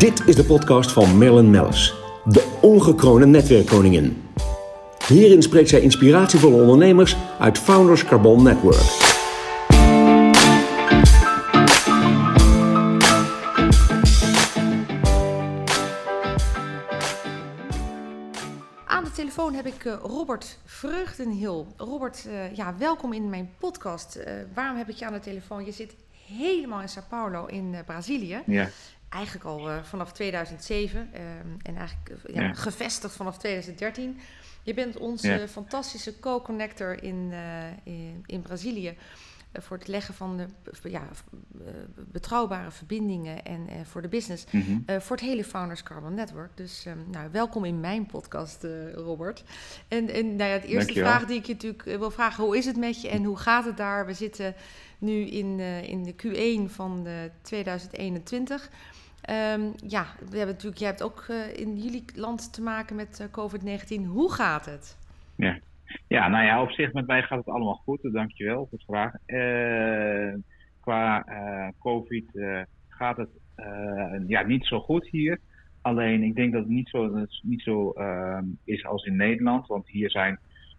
Dit is de podcast van Marilyn Mellis, de ongekroonde netwerkkoningin. Hierin spreekt zij inspiratievolle ondernemers uit Founders Carbon Network. Aan de telefoon heb ik eh, Robert Vreugdenhil. Robert, eh, ja, welkom in mijn podcast. Eh, waarom heb ik je aan de telefoon? Je zit helemaal in Sao Paulo in Brazilië. Ja, Eigenlijk al eh, vanaf 2007 ehm, en eigenlijk eh, ja, gevestigd vanaf 2013. Je bent onze fantastische co-connector in, eh, in, in Brazilië. Eh, voor het leggen van de, ja, eh, betrouwbare verbindingen en eh, voor de business. mhm. Voor het hele Founders Carbon Network. Dus ehm, nou, welkom in mijn podcast, Robert. En, en nou ja, de eerste Dankjewel. vraag die ik je natuurlijk wil vragen, hoe is het met je en hoe gaat het daar? We zitten nu in, in de Q1 van eh, 2021. Ehm, ja, we hebben natuurlijk, jij hebt ook in jullie land te maken met eh, COVID-19. Hoe gaat het? Ja, nou ja, op zich met mij gaat het allemaal goed. dus Dankjewel voor de vraag. Eh, qua eh, COVID eh, gaat het eh, ja, niet zo goed hier. Alleen ik denk dat het niet zo, niet zo ehm, is als in Nederland. Want hier zijn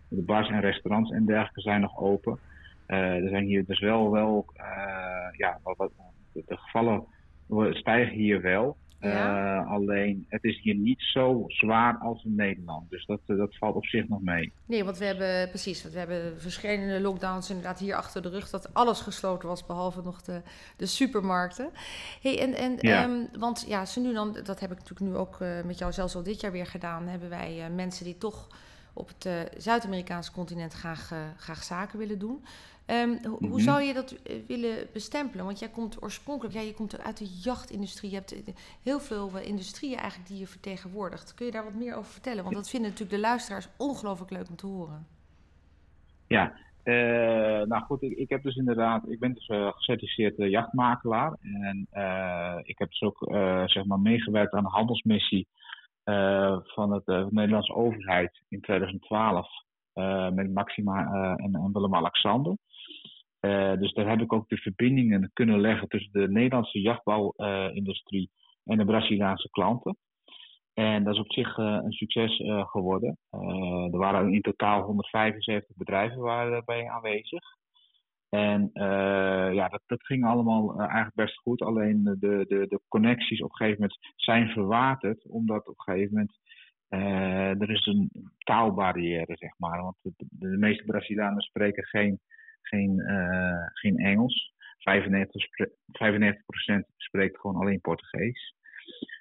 de bars en restaurants en dergelijke zijn nog open. Eh, er zijn hier dus wel, wel eh, ja, wat, wat, de gevallen stijgen hier wel. Ja. Eh, alleen het is hier niet zo zwaar als in Nederland. Dus dat, eh, dat valt op zich nog mee. Nee, want we hebben precies, want we hebben verschillende lockdowns inderdaad hier achter de rug dat alles gesloten was, behalve nog de, de supermarkten. Hey, en, en, Ja. ehm, want ja, ze nu dan, dat heb ik natuurlijk nu ook eh, met jou zelfs al dit jaar weer gedaan, hebben wij mensen die toch op het eh, Zuid-Amerikaanse continent graag, eh, graag zaken willen doen. Ehm, ho- Hoe Mhm. zou je dat eh, willen bestempelen? Want jij komt oorspronkelijk, ja, je komt uit de jachtindustrie. Je hebt heel veel industrieën eigenlijk die je vertegenwoordigt. Kun je daar wat meer over vertellen? Want dat vinden natuurlijk de luisteraars ongelooflijk leuk om te horen. Ja, nou goed, ik, ik heb dus inderdaad, ik ben dus eh, gecertificeerd jachtmakelaar. En ik heb dus ook zeg maar meegewerkt aan de handelsmissie van het, eh, de Nederlandse overheid in 2012 eh, met Maxima eh, en, en Willem-Alexander. Eh, dus daar heb ik ook de verbindingen kunnen leggen tussen de Nederlandse jachtbouwindustrie en de Braziliaanse klanten. En dat is op zich eh, een succes eh, geworden. Eh, er waren in totaal 175 bedrijven daarbij aanwezig. En eh, ja, dat, dat ging allemaal eh, eigenlijk best goed. Alleen de, de, de connecties op een gegeven moment zijn verwaterd. Omdat op een gegeven moment eh, er is een taalbarrière, zeg maar. Want de, meeste Brazilianen spreken geen, geen, eh, geen Engels. 95, spre- 95% spreekt gewoon alleen Portugees.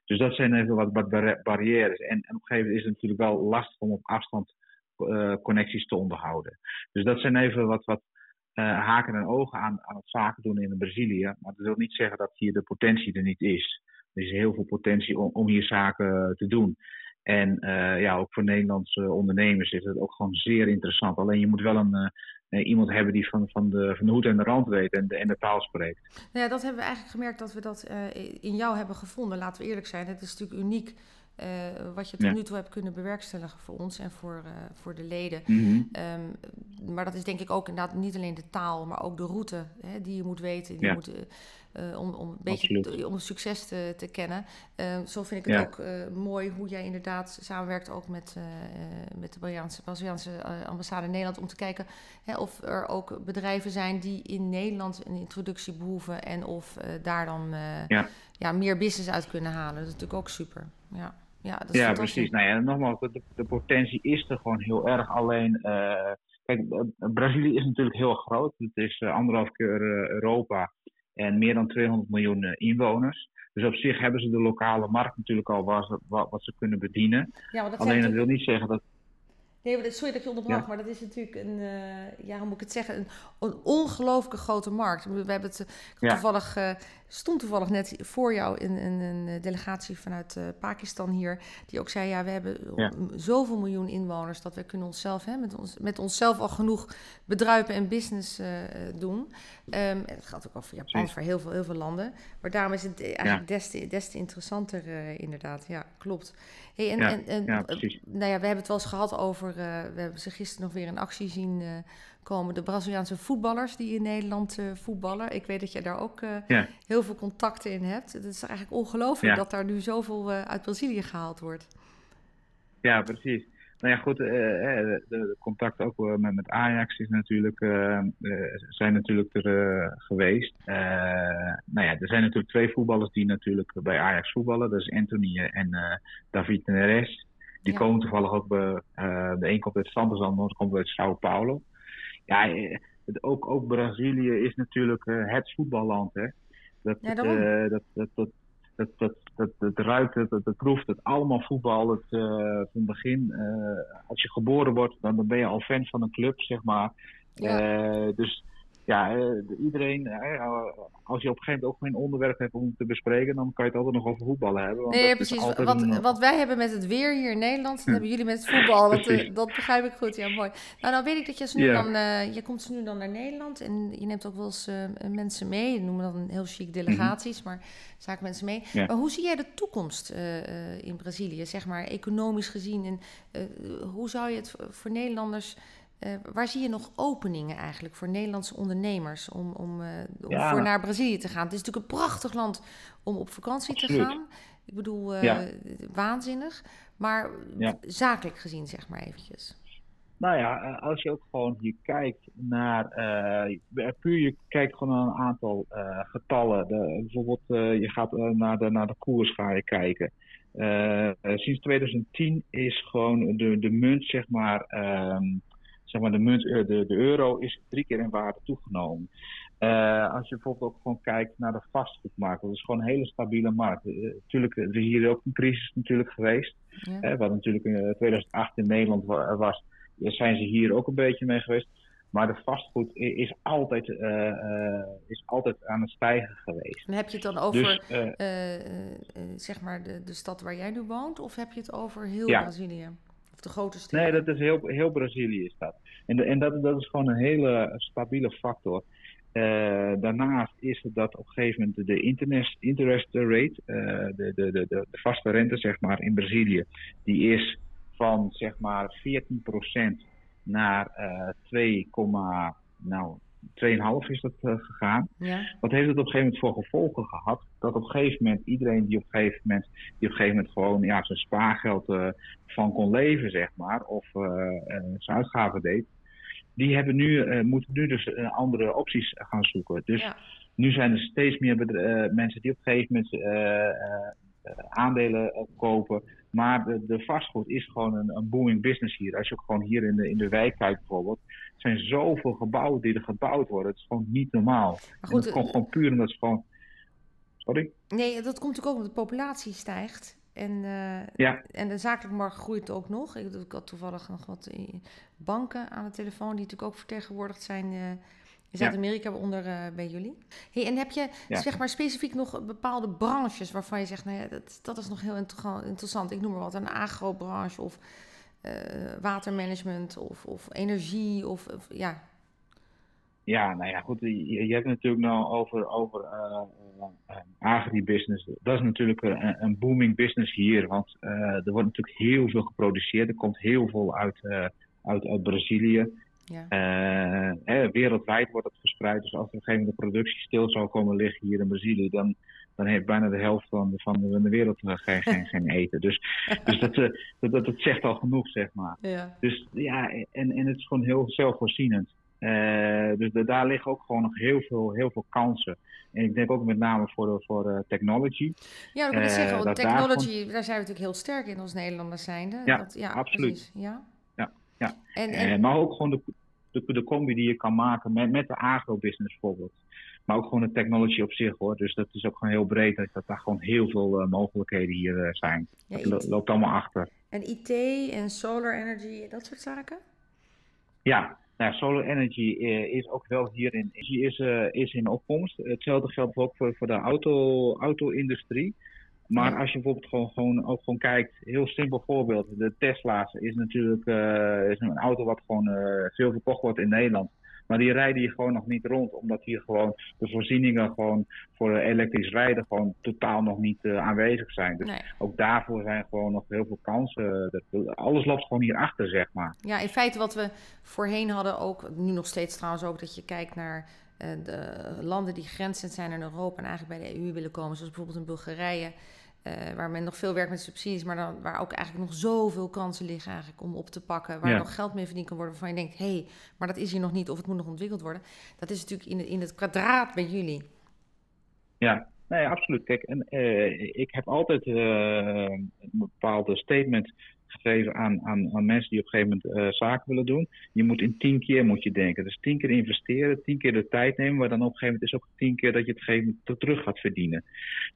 Dus dat zijn even wat, wat barri- barrières. En, en op een gegeven moment is het natuurlijk wel lastig om op afstand eh, connecties te onderhouden. Dus dat zijn even wat, wat eh, haken en ogen aan, aan het zaken doen in Brazilië. Maar dat wil niet zeggen dat hier de potentie er niet is. Er is heel veel potentie om, om hier zaken te doen. En eh, ja, ook voor Nederlandse ondernemers is het ook gewoon zeer interessant. Alleen je moet wel een, eh, eh, iemand hebben die van, van, de, van de hoed en de rand weet en de, en de taal spreekt. Nou ja, dat hebben we eigenlijk gemerkt dat we dat eh, in jou hebben gevonden. Laten we eerlijk zijn, het is natuurlijk uniek eh, wat je tot Ja. nu toe hebt kunnen bewerkstelligen voor ons en voor, eh, voor de leden. Mhm. Ehm, maar dat is denk ik ook inderdaad niet alleen de taal, maar ook de route hè, die je moet weten. Die Ja. moet, eh, om, om een beetje te- om succes te, te kennen. Ehm, zo vind ik het Ja. ook mooi hoe jij inderdaad samenwerkt ook met, met de Braziliaanse, Braziliaanse ambassade in Nederland. Om te kijken hè, of er ook bedrijven zijn die in Nederland een introductie behoeven. En of daar dan ja, meer business uit kunnen halen. Dat is natuurlijk ook super. Ja, ja, dat precies. Nou ja, nogmaals, de, de potentie is er gewoon heel erg. Alleen, eh, kijk, Brazilië is natuurlijk heel groot. Het is eh, anderhalf keer eh, Europa en meer dan 200 miljoen inwoners. Dus op zich hebben ze de lokale markt natuurlijk al ze- wat, wat ze kunnen bedienen. Ja, dat Alleen dat wil niet zeggen dat. Nee, maar sorry dat je onderbrak, Ja. maar dat is natuurlijk een, eh, ja, hoe moet ik het zeggen, een, een ongelooflijke grote markt. We hebben het eh, Ja. toevallig, eh, stond toevallig net voor jou in, in een delegatie vanuit Pakistan hier, die ook zei, ja, we hebben Ja. zoveel miljoen inwoners dat we kunnen onszelf, hè, met, ons, met onszelf al genoeg bedruipen en business doen. En dat geldt ook voor Japan, voor heel veel, heel veel landen. Maar daarom is het eigenlijk des, te, des te interessanter, eh, inderdaad. Ja, klopt. Hey, en, Ja, en, en, ja, eh, nou ja, we hebben het wel eens gehad over. eh, we hebben ze gisteren nog weer in actie zien komen de Braziliaanse voetballers die in Nederland voetballen. Ik weet dat je daar ook heel veel contacten in hebt. Het is eigenlijk ongelooflijk dat daar nu zoveel uit Brazilië gehaald wordt. Ja, precies. Nou ja, goed, de, de contact ook met, met Ajax is natuurlijk, zijn natuurlijk er geweest. nou ja, er zijn natuurlijk twee voetballers die natuurlijk bij Ajax voetballen. Dat is Anthony en David Neres. Die komen toevallig ook bij, de een komt uit Santos, de ander komt uit Sao Paulo. Ja, het, ook, ook Brazilië is natuurlijk het voetballand. Hè. Dat, ja, dat, dat, dat, dat, dat, dat, dat, ruikt, dat, dat, proeft, het allemaal voetbal. Het, van het begin, als je geboren wordt, dan, dan ben je al fan van een club, zeg maar. Ja. dus ja, eh, iedereen, eh, als je op een gegeven moment ook geen onderwerp hebt om te bespreken, dan kan je het altijd nog over voetballen hebben. Want nee, precies. Wat, wat wij hebben met het weer hier in Nederland, dat hebben jullie met het voetbal. Dat, eh, dat begrijp ik goed, ja, mooi. Nou, dan weet ik dat je, nu dan, je komt nu dan naar Nederland en je neemt ook wel eens mensen mee. We noemen dat een heel chic delegaties, mm -hmm. maar zaken mensen mee. Maar hoe zie jij de toekomst in Brazilië, zeg maar, economisch gezien? En hoe zou je het voor Nederlanders uh, waar zie je nog openingen eigenlijk voor Nederlandse ondernemers om, om, uh, om ja. voor naar Brazilië te gaan? Het is natuurlijk een prachtig land om op vakantie te gaan. Ik bedoel, uh, ja. waanzinnig. Maar ja. zakelijk gezien, zeg maar eventjes. Nou ja, als je ook gewoon hier kijkt naar, puur je kijkt gewoon naar een aantal getallen. De, bijvoorbeeld, je gaat naar, de, naar de koers ga je kijken. sinds 2010 is gewoon de, de munt, zeg maar, um, zeg maar de, munt, eh, de, de euro is drie keer in waarde toegenomen. Uh, als je bijvoorbeeld ook gewoon kijkt naar de vastgoedmarkt, dat is gewoon een hele stabiele markt. Uh, natuurlijk, er is hier ook een crisis natuurlijk geweest. Ja. Uh, wat natuurlijk in 2008 in Nederland was, zijn ze hier ook een beetje mee geweest. Maar de vastgoed is altijd, is altijd aan het stijgen geweest. En heb je het dan over dus, zeg maar de, de stad waar jij nu woont, of heb je het over heel ja. Brazilië? De grote steden? Nee, dat is heel, heel Brazilië is dat. En, en dat, dat is gewoon een hele stabiele factor. Uh, daarnaast is het dat op een gegeven moment de interest, interest rate, uh, de, de, de, de, vaste rente zeg maar in Brazilië, die is van zeg maar 14% naar uh, 2, nou 2,5 is dat uh, gegaan. Ja. Wat heeft het op een gegeven moment voor gevolgen gehad? Dat op een gegeven moment iedereen die op een gegeven moment, die op een gegeven moment gewoon ja, zijn spaargeld uh, van kon leven, zeg maar, of uh, zijn uitgaven deed, die hebben nu, moeten nu dus andere opties gaan zoeken. Dus ja. nu zijn er steeds meer mensen die op een gegeven moment aandelen kopen. Maar de, de, vastgoed is gewoon een, een booming business hier. Als je ook gewoon hier in de, in de wijk kijkt bijvoorbeeld zijn zoveel gebouwen die er gebouwd worden. Het is gewoon niet normaal. Maar goed, het komt gewoon puur omdat ze gewoon. Sorry? Nee, dat komt natuurlijk ook omdat de populatie stijgt. En, uh, ja. en de zakelijke markt groeit ook nog. Ik, ik had toevallig nog wat banken aan de telefoon, die natuurlijk ook vertegenwoordigd zijn uh, in Zuid-Amerika, ja. uh, bij jullie. Hey, en heb je ja. zeg maar specifiek nog bepaalde branches waarvan je zegt, nou ja, dat, dat is nog heel interessant. Ik noem maar wat, een agrobranche of uh, watermanagement of, of energie of, of, ja. Ja, nou ja, goed. Je, je hebt het natuurlijk nou over, over uh, agribusiness. Dat is natuurlijk een, een, booming business hier. Want er wordt natuurlijk heel veel geproduceerd. Er komt heel veel uit, uit, uit Brazilië. Ja. wereldwijd wordt het verspreid. Dus als er een gegeven moment de productie stil zou komen liggen hier in Brazilië, dan dan heeft bijna de helft van de, van de, wereld geen, geen, geen eten. Dus, dus dat, uh, dat, dat, zegt al genoeg, zeg maar. Ja. Dus ja, en, en het is gewoon heel zelfvoorzienend. Uh, dus de, daar liggen ook gewoon nog heel veel, heel veel kansen. En ik denk ook met name voor, de, voor uh, technology. Ja, dat wil ik zeggen, want technology, daar, daar zijn we natuurlijk heel sterk in als Nederlanders zijnde. Ja, dat, ja absoluut. Precies. Ja, ja. ja. En, en... maar ook gewoon de, de, de combi die je kan maken met, met de agrobusiness bijvoorbeeld. Maar ook gewoon de technology op zich hoor. Dus dat is ook gewoon heel breed. Dat, dat daar gewoon heel veel uh, mogelijkheden hier uh, zijn. Ja, dat loopt allemaal achter. En IT en solar energy, dat soort zaken? Ja, nou, solar energy uh, is ook wel hier in, is, is in opkomst. Hetzelfde geldt ook voor, voor de auto, auto-industrie. Maar als je bijvoorbeeld gewoon, gewoon, ook gewoon kijkt, heel simpel voorbeeld. De Tesla's is natuurlijk is een auto wat gewoon veel verkocht wordt in Nederland. Maar die rijden hier gewoon nog niet rond, omdat hier gewoon de voorzieningen gewoon voor elektrisch rijden gewoon totaal nog niet aanwezig zijn. Dus ook daarvoor zijn gewoon nog heel veel kansen. Alles loopt gewoon hierachter, zeg maar. Ja, in feite wat we voorheen hadden ook, nu nog steeds trouwens ook, dat je kijkt naar de landen die grenzend zijn in Europa en eigenlijk bij de EU willen komen, zoals bijvoorbeeld in Bulgarije. Uh, waar men nog veel werkt met subsidies, maar dan, waar ook eigenlijk nog zoveel kansen liggen eigenlijk om op te pakken. Waar nog geld mee verdiend kan worden, waarvan je denkt, hé, hey, maar dat is hier nog niet of het moet nog ontwikkeld worden. Dat is natuurlijk in het, in het kwadraat bij jullie. Ja, nee, absoluut. Kijk, en, uh, ik heb altijd uh, een bepaalde statement gegeven aan, aan, aan mensen die op een gegeven moment zaken willen doen. Je moet in tien keer moet je denken. Dus tien keer investeren, tien keer de tijd nemen, maar dan op een gegeven moment is ook tien keer dat je het gegeven moment terug gaat verdienen.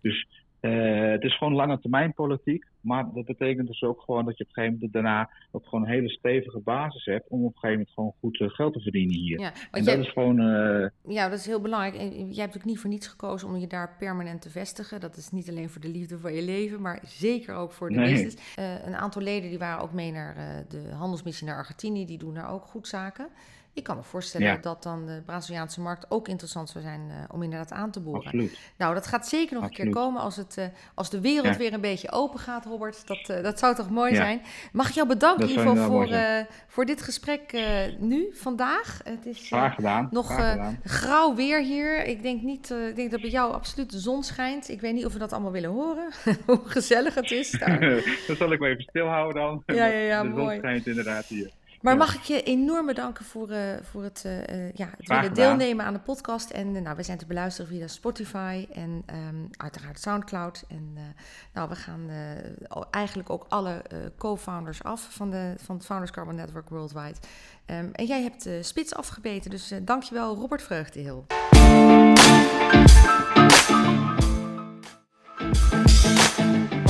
Dus uh, het is gewoon lange termijn politiek. Maar dat betekent dus ook gewoon dat je op een gegeven moment daarna ook gewoon een hele stevige basis hebt om op een gegeven moment gewoon goed uh, geld te verdienen hier. Ja, en dat is gewoon. Uh... Ja, dat is heel belangrijk. En jij hebt ook niet voor niets gekozen om je daar permanent te vestigen. Dat is niet alleen voor de liefde van je leven, maar zeker ook voor de nee. business. een aantal leden die waren ook mee naar de handelsmissie naar Argentinië. Die doen daar ook goed zaken. Ik kan me voorstellen dat dan de Braziliaanse markt ook interessant zou zijn uh, om inderdaad aan te boren. Absoluut. Nou, dat gaat zeker nog een keer komen als, het, uh, als de wereld weer een beetje open gaat, Robert. Dat, uh, dat zou toch mooi zijn. Mag ik jou bedanken in ieder geval voor, voor dit gesprek nu, vandaag. Het is gedaan. nog gedaan. grauw weer hier. Ik denk, niet, ik denk dat bij jou absoluut de zon schijnt. Ik weet niet of we dat allemaal willen horen. Hoe gezellig het is daar. dan zal ik me even stilhouden dan. Ja, ja, ja, de mooi. zon schijnt inderdaad hier. Maar mag ik je enorm bedanken voor, uh, voor het, uh, ja, het willen deelnemen aan de podcast. En nou, we zijn te beluisteren via Spotify en um, uiteraard Soundcloud. En nou, we gaan eigenlijk ook alle co-founders af van, de, van het Founders Carbon Network Worldwide. Um, en jij hebt de spits afgebeten, dus dankjewel Robert Vreugdehil. Thank